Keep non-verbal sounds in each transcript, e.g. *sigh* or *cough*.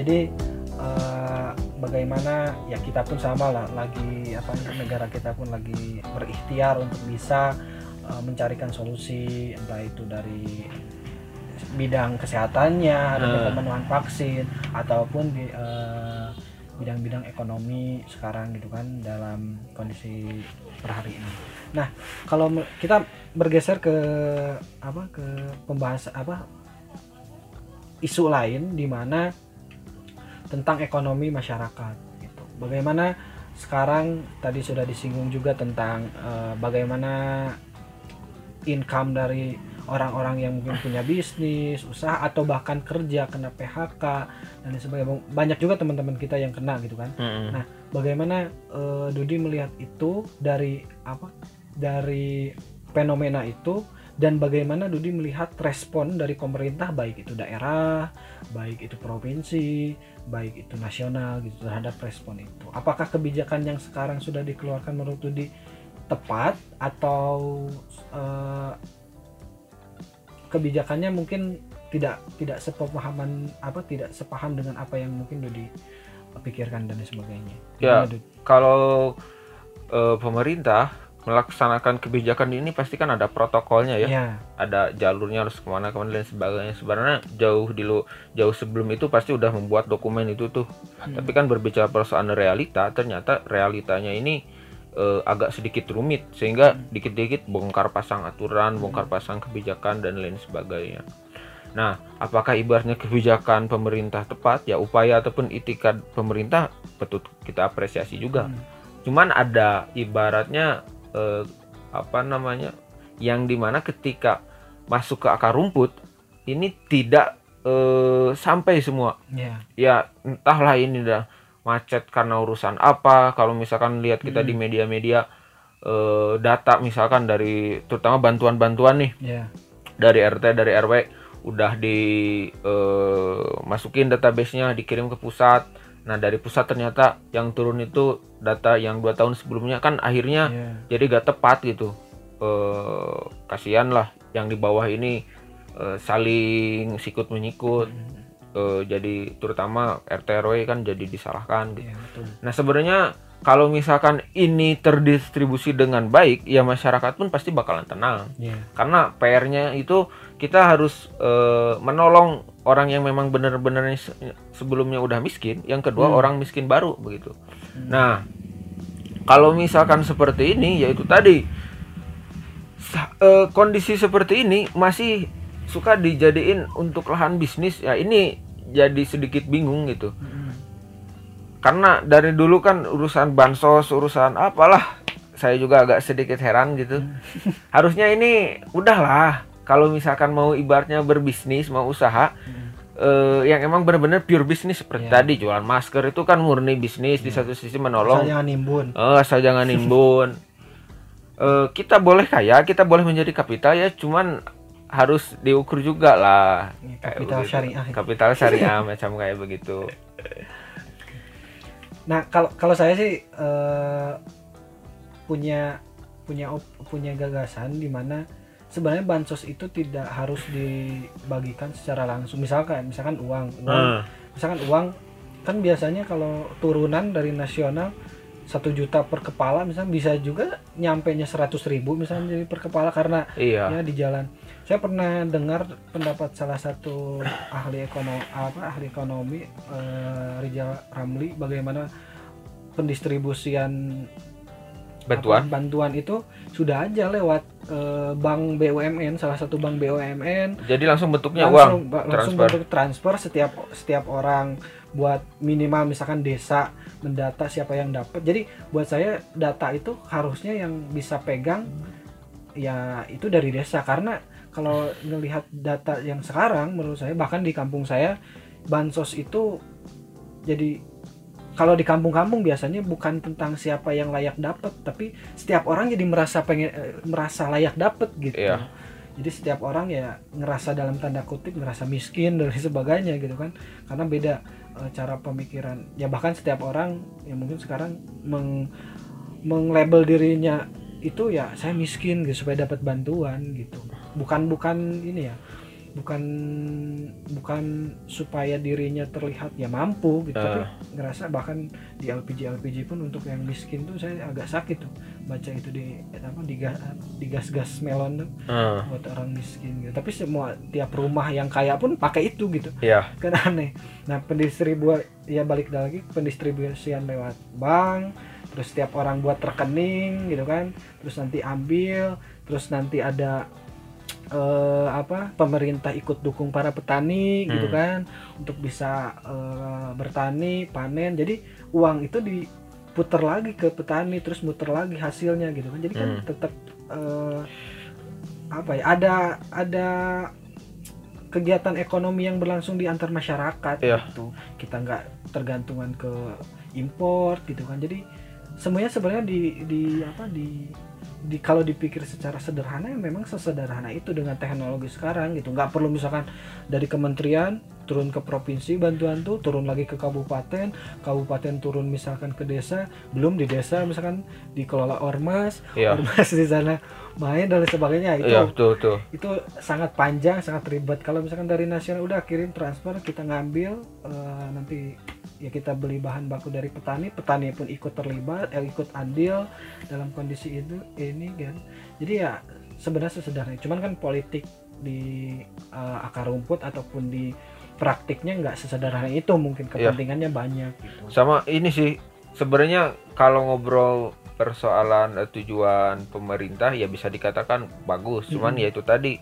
jadi eh, bagaimana ya kita pun sama lah lagi apa negara kita pun lagi berikhtiar untuk bisa eh, mencarikan solusi entah itu dari bidang kesehatannya adanya Hmm. pemenuhan vaksin ataupun di eh, bidang-bidang ekonomi sekarang gitu kan dalam kondisi per hari ini. Nah, kalau kita bergeser ke apa ke pembahasan apa isu lain di mana tentang ekonomi masyarakat gitu. Bagaimana sekarang tadi sudah disinggung juga tentang eh, bagaimana income dari orang-orang yang mungkin punya bisnis, usaha atau bahkan kerja kena PHK dan sebagainya. Banyak juga teman-teman kita yang kena gitu kan. Mm-mm. Nah, bagaimana eh, Dudi melihat itu dari apa? Dari fenomena itu dan bagaimana Dudi melihat respon dari pemerintah baik itu daerah, baik itu provinsi, baik itu nasional gitu terhadap respon itu. Apakah kebijakan yang sekarang sudah dikeluarkan menurut Dudi tepat atau eh, kebijakannya mungkin tidak tidak sepemahaman apa tidak sepaham dengan apa yang mungkin Dudi pikirkan dan sebagainya. Ya. Gimana, kalau eh, pemerintah melaksanakan kebijakan ini pasti kan ada protokolnya ya. Ya. ada jalurnya harus ke mana ke mana dan sebagainya. Sebenarnya jauh di lo jauh sebelum itu pasti udah membuat dokumen itu tuh. Hmm. tapi kan berbicara persoalan realita ternyata realitanya ini eh, agak sedikit rumit sehingga dikit-dikit bongkar pasang aturan bongkar pasang kebijakan dan lain sebagainya. Nah apakah ibaratnya kebijakan pemerintah tepat? Ya upaya ataupun itikat pemerintah patut kita apresiasi juga. Hmm. cuman ada ibaratnya eh, apa namanya yang di mana ketika masuk ke akar rumput ini tidak eh, sampai semua. Ya. ya entahlah ini dah macet karena urusan apa. Kalau misalkan lihat kita di media-media eh, data misalkan dari terutama bantuan-bantuan nih. Ya. dari RT dari RW udah di eh, masukin database-nya dikirim ke pusat nah dari pusat ternyata yang turun itu data yang dua tahun sebelumnya kan akhirnya Ya. jadi gak tepat gitu eh kasihan lah yang di bawah ini eh, saling sikut menyikut Eh, jadi terutama RT RW kan jadi disalahkan gitu. Ya, betul. Nah sebenarnya kalau misalkan ini terdistribusi dengan baik ya masyarakat pun pasti bakalan tenang Ya. karena PR-nya itu kita harus eh, menolong orang yang memang benar-benar se- sebelumnya udah miskin yang kedua Hmm. orang miskin baru begitu. Nah kalau misalkan seperti ini yaitu tadi eh, kondisi seperti ini masih suka dijadiin untuk lahan bisnis ya ini jadi sedikit bingung gitu. Mm-mm. karena dari dulu kan urusan bansos urusan apalah saya juga agak sedikit heran gitu. *laughs* Harusnya ini udahlah kalau misalkan mau ibaratnya berbisnis mau usaha eh, yang emang benar-benar pure bisnis seperti Iya. tadi jualan masker itu kan murni bisnis di satu sisi menolong Asal jangan nimbun. Eh, asal jangan nimbun. *laughs* Eh, kita boleh kaya, kita boleh menjadi kapital ya, cuman harus diukur juga lah. Ya, Kayak kapital begitu. syariah. Kapital *laughs* syariah macam kayak begitu. Nah, kalau kalau saya sih eh, punya punya op- punya gagasan di mana sebenarnya bansos itu tidak harus dibagikan secara langsung. Misalkan misalkan uang, uang Hmm. misalkan uang kan biasanya kalau turunan dari nasional satu juta per kepala misalnya bisa juga nyampe nya seratus ribu misalnya jadi per kepala karena Iya. ya di jalan saya pernah dengar pendapat salah satu ahli ekonomi apa ahli ekonomi eh, Rijal Ramli bagaimana pendistribusian Bantuan. apa, bantuan itu sudah aja lewat eh, bank BUMN salah satu bank BUMN Jadi langsung bentuknya langsung, uang? ba- langsung transfer. bentuk transfer setiap setiap orang buat minimal misalkan desa mendata siapa yang dapat. Jadi buat saya data itu harusnya yang bisa pegang ya itu dari desa. Karena kalau melihat data yang sekarang menurut saya bahkan di kampung saya bansos itu jadi kalau di kampung-kampung biasanya bukan tentang siapa yang layak dapat tapi setiap orang jadi merasa pengen eh, merasa layak dapat gitu. Iya. jadi setiap orang ya ngerasa dalam tanda kutip ngerasa miskin dan *laughs* sebagainya gitu kan. Karena beda eh, cara pemikiran. Ya bahkan setiap orang yang mungkin sekarang meng menglabel dirinya itu ya saya miskin gitu supaya dapat bantuan gitu. Bukan bukan ini ya bukan bukan supaya dirinya terlihat ya mampu gitu tapi Ah. ngerasa bahkan di LPG LPG pun untuk yang miskin tuh saya agak sakit tuh baca itu di apa di gas di gas gas melon tuh Ah, buat orang miskin gitu. Tapi semua tiap rumah yang kaya pun pakai itu gitu. Ya kan aneh. Nah pendistribuan ya balik lagi pendistribusian lewat bank terus setiap orang buat rekening gitu kan terus nanti ambil terus nanti ada eh, apa pemerintah ikut dukung para petani gitu Hmm. kan untuk bisa eh, bertani panen jadi uang itu diputer lagi ke petani terus muter lagi hasilnya gitu kan jadi kan Hmm. tetap eh, apa ya ada ada kegiatan ekonomi yang berlangsung di antar masyarakat Iya. gitu kita nggak tergantungan ke import gitu kan jadi semuanya sebenarnya di di apa di di kalau dipikir secara sederhana memang sesederhana itu dengan teknologi sekarang gitu. Nggak perlu misalkan dari kementerian turun ke provinsi bantuan tuh turun lagi ke kabupaten kabupaten turun misalkan ke desa belum di desa misalkan dikelola ormas Iya. ormas di sana main dan sebagainya. Itu iya betul betul. itu sangat panjang sangat ribet. Kalau misalkan dari nasional udah kirim transfer kita ngambil eh, nanti ya kita beli bahan baku dari petani petani pun ikut terlibat eh, ikut andil dalam kondisi itu ini kan. Jadi ya sebenarnya sesederhana. Cuman kan politik di eh, akar rumput ataupun di praktiknya nggak sesederhana itu mungkin Iya. kepentingannya banyak gitu sama ini sih sebenarnya kalau ngobrol persoalan eh, tujuan pemerintah ya bisa dikatakan bagus cuman ya itu tadi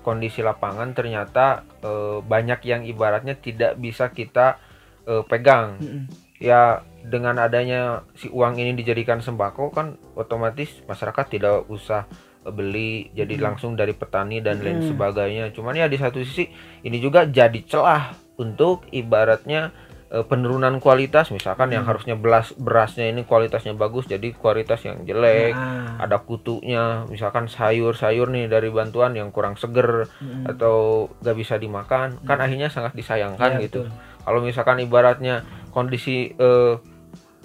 kondisi lapangan ternyata eh, banyak yang ibaratnya tidak bisa kita eh, pegang Mm-mm. ya dengan adanya si uang ini dijadikan sembako kan otomatis masyarakat tidak usah beli jadi Hmm. langsung dari petani dan lain Hmm. sebagainya cuman ya di satu sisi ini juga jadi celah untuk ibaratnya eh, penurunan kualitas misalkan yang Hmm. harusnya beras berasnya ini kualitasnya bagus jadi kualitas yang jelek Nah, ada kutunya misalkan sayur-sayur nih dari bantuan yang kurang seger mm-mm. atau gak bisa dimakan kan Hmm. akhirnya sangat disayangkan Iya, gitu betul. kalau misalkan ibaratnya kondisi eh,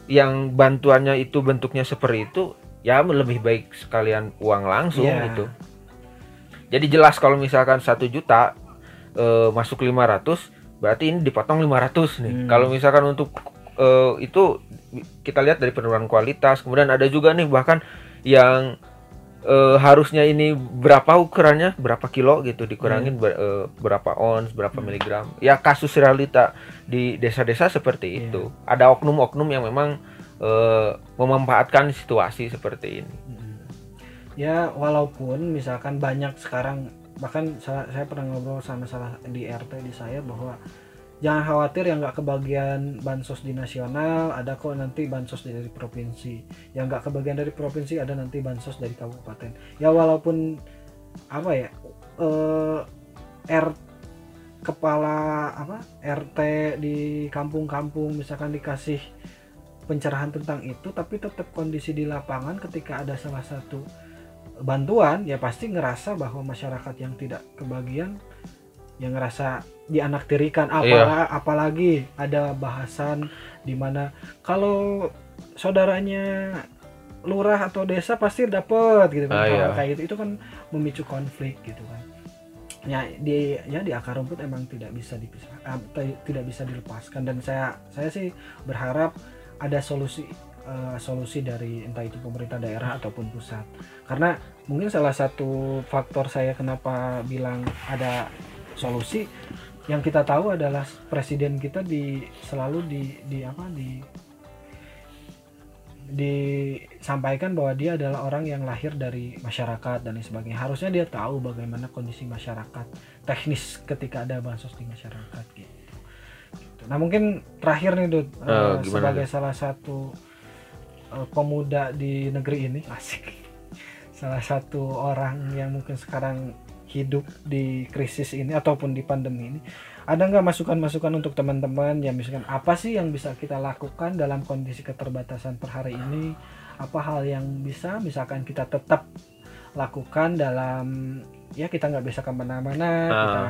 yang bantuannya itu bentuknya seperti itu ya lebih baik sekalian uang langsung Iya. gitu jadi jelas kalau misalkan satu juta eh, masuk 500 berarti ini dipotong 500 nih Hmm. kalau misalkan untuk eh, itu kita lihat dari penurunan kualitas kemudian ada juga nih bahkan yang eh, harusnya ini berapa ukurannya berapa kilo gitu dikurangin ber- eh, berapa ons berapa Hmm. miligram ya kasus realita di desa-desa seperti Iya. itu ada oknum-oknum yang memang eh, memanfaatkan situasi seperti ini. Mm. Ya walaupun misalkan banyak sekarang bahkan saya, saya pernah ngobrol sama salah di RT di saya bahwa jangan khawatir yang nggak kebagian bansos di nasional ada kok nanti bansos dari provinsi. Yang nggak kebagian dari provinsi ada nanti bansos dari kabupaten. Ya walaupun apa ya eh, R kepala apa RT di kampung-kampung misalkan dikasih pencerahan tentang itu tapi tetap kondisi di lapangan ketika ada salah satu bantuan ya pasti ngerasa bahwa masyarakat yang tidak kebagian yang ngerasa dianaktirikan. Apalagi, apalagi ada bahasan di mana kalau saudaranya lurah atau desa pasti dapat gitu kan. Ah, iya. kayak gitu itu kan memicu konflik gitu kan. Ya di ya di akar rumput emang tidak bisa dipisah ah, ti- tidak bisa dilepaskan. Dan saya saya sih berharap ada solusi eh, solusi dari entah itu pemerintah daerah ataupun pusat karena mungkin salah satu faktor saya kenapa bilang ada solusi yang kita tahu adalah presiden kita di selalu di di apa di disampaikan bahwa dia adalah orang yang lahir dari masyarakat dan sebagainya. Harusnya dia tahu bagaimana kondisi masyarakat teknis ketika ada bansos di masyarakat gitu. Nah mungkin terakhir nih Dud, Eh, gimana, sebagai salah satu eh, pemuda di negeri ini *laughs* asik, salah satu orang yang mungkin sekarang hidup di krisis ini ataupun di pandemi ini, ada nggak masukan-masukan untuk teman-teman ya misalkan apa sih yang bisa kita lakukan dalam kondisi keterbatasan per hari ini? Apa hal yang bisa misalkan kita tetap lakukan dalam ya kita nggak bisa ke mana-mana Ah. kita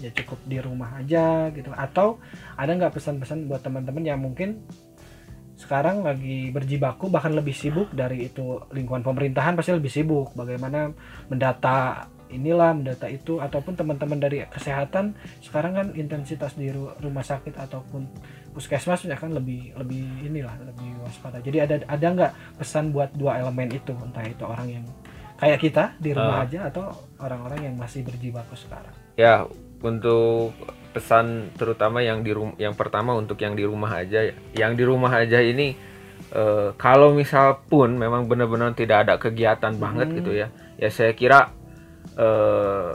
ya cukup di rumah aja gitu. Atau ada nggak pesan-pesan buat teman-teman yang mungkin sekarang lagi berjibaku bahkan lebih sibuk dari itu lingkungan pemerintahan pasti lebih sibuk. Bagaimana mendata inilah mendata itu ataupun teman-teman dari kesehatan sekarang kan intensitas di ru- rumah sakit ataupun puskesmas ya kan lebih lebih inilah lebih waspada. Jadi ada ada nggak pesan buat dua elemen itu? Entah itu orang yang kayak kita di rumah Ah. aja atau orang-orang yang masih berjibaku sekarang ya untuk pesan terutama yang di rum- yang pertama untuk yang di rumah aja ya. yang di rumah aja ini eh, kalau misal pun memang benar-benar tidak ada kegiatan banget Mhm. gitu ya ya saya kira eh,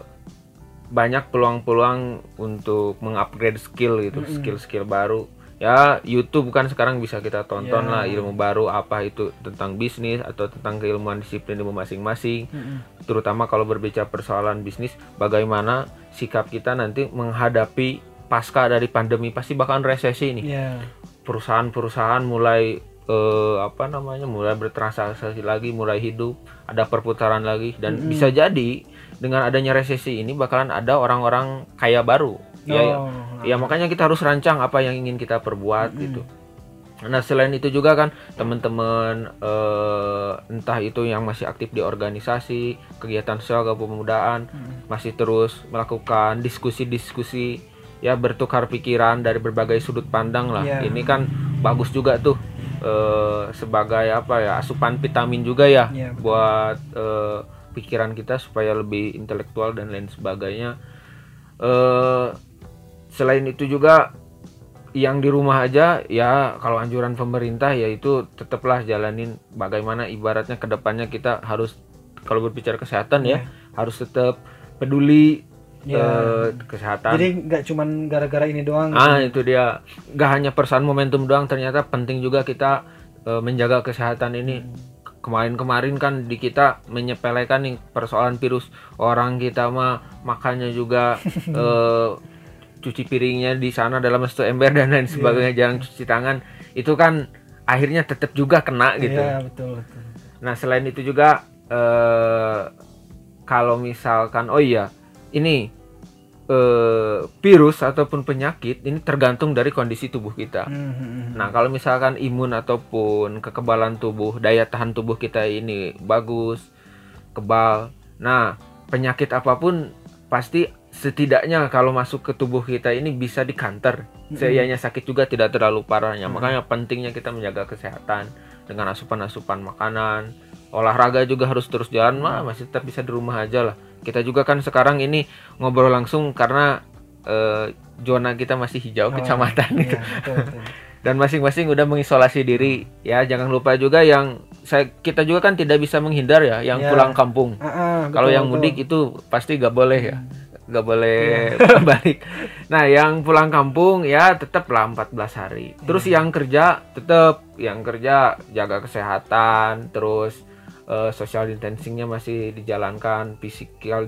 banyak peluang-peluang untuk mengupgrade skill gitu Mhm. skill-skill baru ya YouTube kan sekarang bisa kita tonton Ya. lah ilmu baru apa itu tentang bisnis atau tentang keilmuan disiplin ilmu masing-masing. Terutama kalau berbicara persoalan bisnis bagaimana sikap kita nanti menghadapi pasca dari pandemi pasti bakalan resesi nih. Ya. Perusahaan-perusahaan mulai eh, apa namanya mulai bertransaksi lagi mulai hidup ada perputaran lagi. Dan Mm-mm. bisa jadi dengan adanya resesi ini bakalan ada orang-orang kaya baru ya, ya Oh, ya makanya kita harus rancang apa yang ingin kita perbuat Mm-mm. gitu nah selain itu juga kan teman-teman eh, entah itu yang masih aktif di organisasi kegiatan sosial kepemudaan Mm. masih terus melakukan diskusi-diskusi ya bertukar pikiran dari berbagai sudut pandang lah Iya. ini kan bagus juga tuh eh, sebagai apa ya asupan vitamin juga ya Iya, betul. buat eh, pikiran kita supaya lebih intelektual dan lain sebagainya eh selain itu juga yang di rumah aja ya kalau anjuran pemerintah yaitu tetaplah jalanin bagaimana ibaratnya ke depannya kita harus kalau berbicara kesehatan ya Iya. harus tetap peduli Ya. eh, kesehatan Jadi nggak cuman gara-gara ini doang. ah itu dia nggak hanya persoalan momentum doang ternyata penting juga kita eh, menjaga kesehatan ini kemarin-kemarin kan di kita menyepelekan nih persoalan virus orang kita mah makannya juga *laughs* eh, cuci piringnya di sana dalam satu ember dan lain sebagainya jarang cuci tangan itu kan akhirnya tetap juga kena gitu Iya betul betul. Nah selain itu juga eh, kalau misalkan oh iya ini eh, virus ataupun penyakit ini tergantung dari kondisi tubuh kita. Hmm, hmm, hmm. Nah kalau misalkan imun ataupun kekebalan tubuh daya tahan tubuh kita ini bagus kebal. Nah penyakit apa pun pasti setidaknya kalau masuk ke tubuh kita ini bisa dikanter. Seianya sakit juga tidak terlalu parahnya. Makanya pentingnya kita menjaga kesehatan dengan asupan-asupan makanan. Olahraga juga harus terus jalan mah masih tetap bisa di rumah aja lah. Kita juga kan sekarang ini ngobrol langsung karena eh, zona kita masih hijau Oh, kecamatan gitu. Iya, betul, betul. *laughs* Dan masing-masing udah mengisolasi diri. Ya jangan lupa juga yang saya kita juga kan tidak bisa menghindar ya yang Ya. pulang kampung. Ah, ah, Kalau yang mudik itu pasti gak boleh ya, gak boleh Iya. *laughs* balik. Nah, yang pulang kampung ya tetap lah 14 hari. Terus Iya. yang kerja tetap yang kerja jaga kesehatan, terus eh, social distancingnya masih dijalankan, physical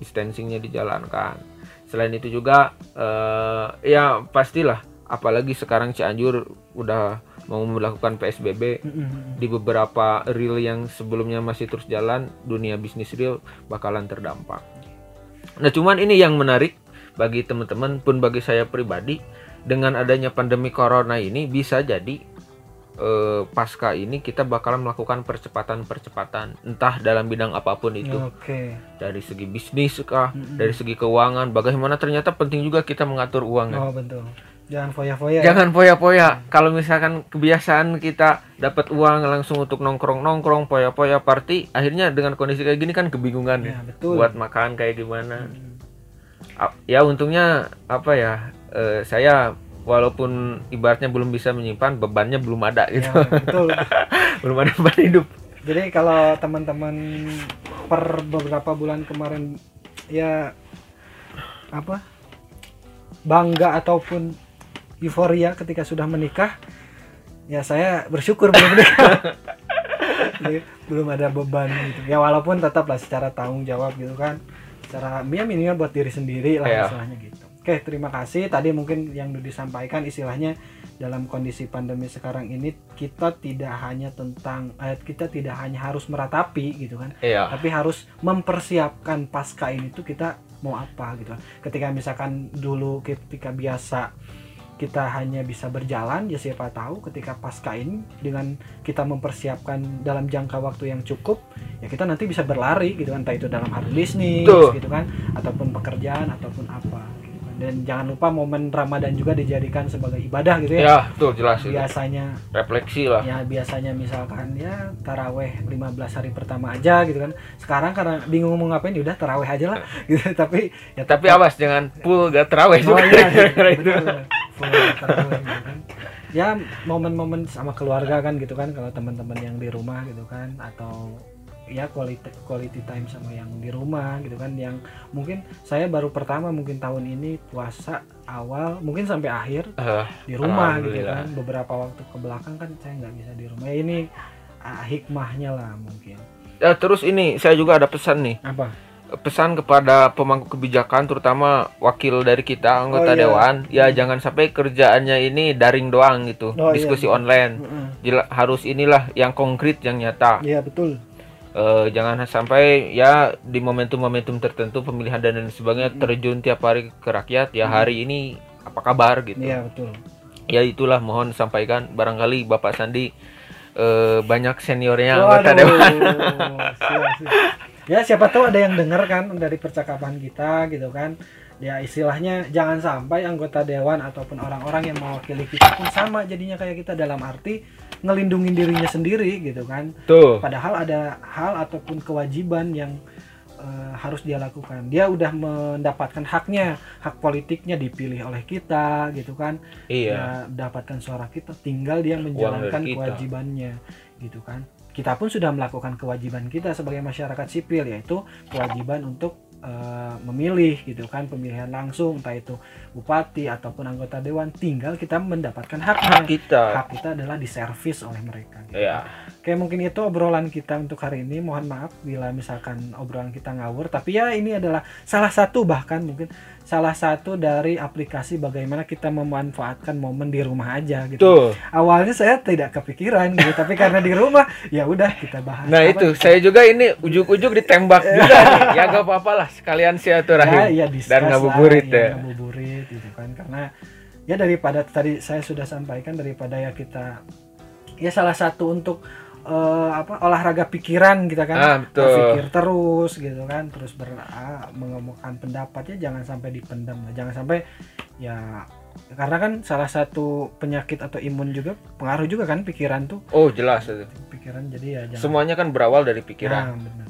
distancingnya dijalankan. Selain itu juga eh, ya pastilah, apalagi sekarang Cianjur udah mau melakukan PSBB di beberapa reel yang sebelumnya masih terus jalan dunia bisnis real bakalan terdampak. Nah cuman ini yang menarik bagi teman-teman pun bagi saya pribadi dengan adanya pandemi corona ini bisa jadi eh, pasca ini kita bakalan melakukan percepatan-percepatan entah dalam bidang apa pun itu Oke. dari segi bisnis kah Mm-mm. dari segi keuangan bagaimana ternyata penting juga kita mengatur uang. Oh betul. Jangan foya-foya. ya. Jangan poya-poya. Kalau misalkan kebiasaan kita dapat uang langsung untuk nongkrong-nongkrong, poya-poya party, akhirnya dengan kondisi kayak gini kan kebingungan Ya, ya. betul. Buat makan kayak gimana. Hmm. Ya untungnya apa ya? eh, saya walaupun ibaratnya belum bisa menyimpan, bebannya belum ada Ya, gitu. betul. *laughs* belum ada beban hidup. Jadi kalau teman-teman per beberapa bulan kemarin ya apa bangga ataupun euforia ketika sudah menikah, ya saya bersyukur belum menikah. *laughs* Jadi, belum ada beban gitu. Ya walaupun tetap lah secara tanggung jawab gitu kan, secara ya minimal buat diri sendiri lah Iya. istilahnya gitu. Oke terima kasih. Tadi mungkin yang disampaikan istilahnya dalam kondisi pandemi sekarang ini kita tidak hanya tentang eh, kita tidak hanya harus meratapi gitu kan Iya. tapi harus mempersiapkan pasca ini tuh kita mau apa gitu kan ketika misalkan dulu ketika biasa kita hanya bisa berjalan ya siapa tahu ketika pasca ini dengan kita mempersiapkan dalam jangka waktu yang cukup ya kita nanti bisa berlari gitu kan. Entah itu dalam hal bisnis Tuh. gitu kan ataupun pekerjaan ataupun apa gitu kan. dan jangan lupa momen Ramadan juga dijadikan sebagai ibadah gitu ya. Ya tuh jelas itu. Biasanya refleksi lah. Ya biasanya misalkan ya taraweh 15 hari pertama aja gitu kan. Sekarang karena bingung mau ngapain ya udah taraweh aja lah. *laughs* Gitu tapi ya tapi awas jangan full gak terawih Oh juga iya, gara-gara itu. betul. Gitu kan. Ya momen-momen sama keluarga kan gitu kan kalau teman-teman yang di rumah gitu kan atau ya quality quality time sama yang di rumah gitu kan yang mungkin saya baru pertama mungkin tahun ini puasa awal mungkin sampai akhir Eh, di rumah gitu kan. beberapa waktu ke belakang kan saya nggak bisa di rumah. Ya ini ah, hikmahnya lah mungkin. Ya terus ini saya juga ada pesan nih. Apa pesan kepada pemangku kebijakan terutama wakil dari kita anggota Oh, iya. dewan ya jangan sampai kerjaannya ini daring doang gitu Oh, iya, diskusi betul. online. Mm-mm. Jela- harus inilah yang konkret yang nyata. Iya betul. Eh, jangan sampai ya di momentum-momentum tertentu pemilihan dan lain sebagainya terjun tiap hari ke rakyat ya hari ini apa kabar gitu. Iya betul. Ya itulah mohon sampaikan barangkali Bapak Sandi eh, banyak seniornya Waduh, anggota dewan. siap, siap. Ya siapa tahu ada yang dengar kan dari percakapan kita gitu kan. Ya istilahnya jangan sampai anggota dewan ataupun orang-orang yang mewakili kita pun sama jadinya kayak kita dalam arti ngelindungin dirinya sendiri gitu kan. tuh Padahal ada hal ataupun kewajiban yang eh, harus dia lakukan. Dia udah mendapatkan haknya, hak politiknya dipilih oleh kita gitu kan iya ya, dapatkan suara kita tinggal dia menjalankan kita. kewajibannya gitu kan kita pun sudah melakukan kewajiban kita sebagai masyarakat sipil yaitu kewajiban untuk eh, memilih gitu kan pemilihan langsung entah itu bupati ataupun anggota dewan tinggal kita mendapatkan hak haknya kita hak kita adalah diservis oleh mereka gitu. ya Oke mungkin itu obrolan kita untuk hari ini. Mohon maaf bila misalkan obrolan kita ngawur. Tapi ya ini adalah salah satu bahkan mungkin salah satu dari aplikasi bagaimana kita memanfaatkan momen di rumah aja gitu. tuh Awalnya saya tidak kepikiran gitu, tapi karena di rumah ya udah kita bahas. nah Apa- itu saya juga ini ujuk-ujuk ditembak juga *laughs* nih. ya gak apa-apa lah sekalian ya, silaturahim ya discuss dan ngabuburit ya, ya ngabuburit gitu kan. Karena ya daripada tadi saya sudah sampaikan daripada ya kita ya salah satu untuk eh, apa olahraga pikiran kita kan. Ah, betul. berpikir terus gitu kan. Terus ber ah, mengemukakan pendapatnya jangan sampai dipendam lah. jangan sampai ya karena kan salah satu penyakit atau imun juga pengaruh juga kan pikiran tuh. Oh jelas itu. Pikiran jadi ya jangan semuanya kan berawal dari pikiran. Nah, benar.